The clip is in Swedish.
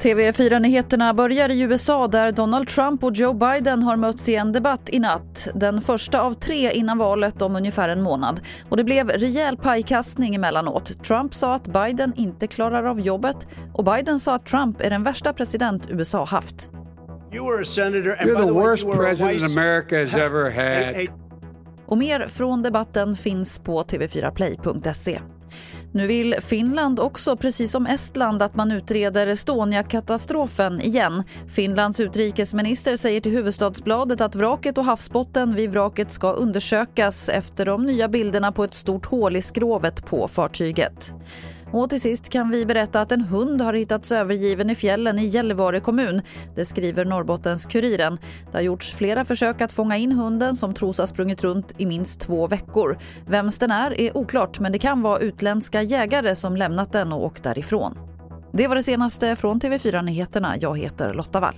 TV4-nyheterna börjar i USA där Donald Trump och Joe Biden har mötts i en debatt i natt. Den första av tre innan valet om ungefär en månad. Och det blev rejäl pajkastning emellanåt. Trump sa att Biden inte klarar av jobbet och Biden sa att Trump är den värsta president USA haft. You were a senator, and You're the, the worst way, president vice... America has ever had. Hey, hey. Och mer från debatten finns på tv4play.se. Nu vill Finland också, precis som Estland, att man utreder Estonia-katastrofen igen. Finlands utrikesminister säger till Huvudstadsbladet att vraket och havsbotten vid vraket ska undersökas efter de nya bilderna på ett stort hål i skrovet på fartyget. Mm. Och till sist kan vi berätta att en hund har hittats övergiven i fjällen i Gällivare kommun. Det skriver Norrbottens-Kuriren. Det har gjorts flera försök att fånga in hunden som tros ha sprungit runt i minst två veckor. Vems den är är oklart men det kan vara utländska jägare som lämnat den och åkt därifrån. Det var det senaste från TV4 Nyheterna. Jag heter Lotta Wall.